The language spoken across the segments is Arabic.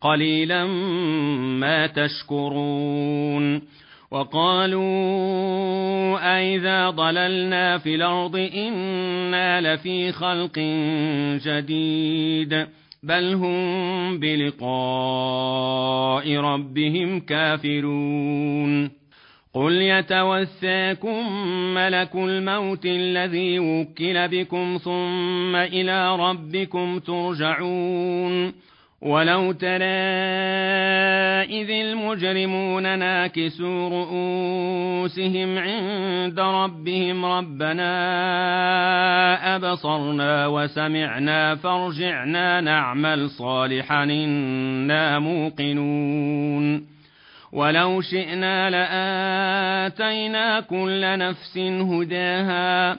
قليلا ما تشكرون وقالوا أئذا ضللنا في الأرض إنا لفي خلق جديد بل هم بلقاء ربهم كافرون قل يتوساكم ملك الموت الذي وكل بكم ثم إلى ربكم ترجعون ولو ترى إذ المجرمون ناكسوا رؤوسهم عند ربهم ربنا أبصرنا وسمعنا فارجعنا نعمل صالحا إنا موقنون ولو شئنا لآتينا كل نفس هداها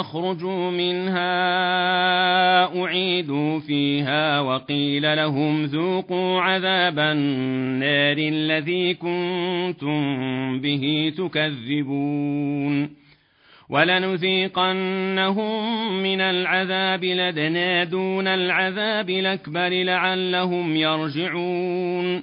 يخرجوا منها أعيدوا فيها وقيل لهم ذوقوا عذاب النار الذي كنتم به تكذبون ولنذيقنهم من العذاب لدنا دون العذاب الأكبر لعلهم يرجعون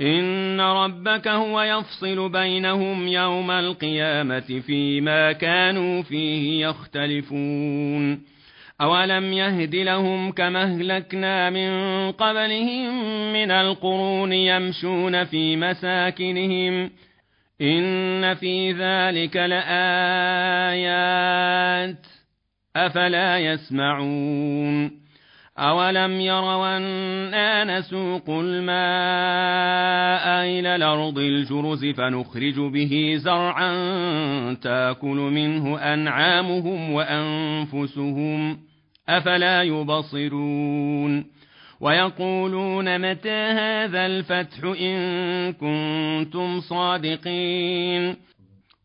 إن ربك هو يفصل بينهم يوم القيامة فيما كانوا فيه يختلفون أولم يهد لهم كما أهلكنا من قبلهم من القرون يمشون في مساكنهم إن في ذلك لآيات أفلا يسمعون أولم يروا أنا نسوق الماء إلى الأرض الجرز فنخرج به زرعا تاكل منه أنعامهم وأنفسهم أفلا يبصرون ويقولون متى هذا الفتح إن كنتم صادقين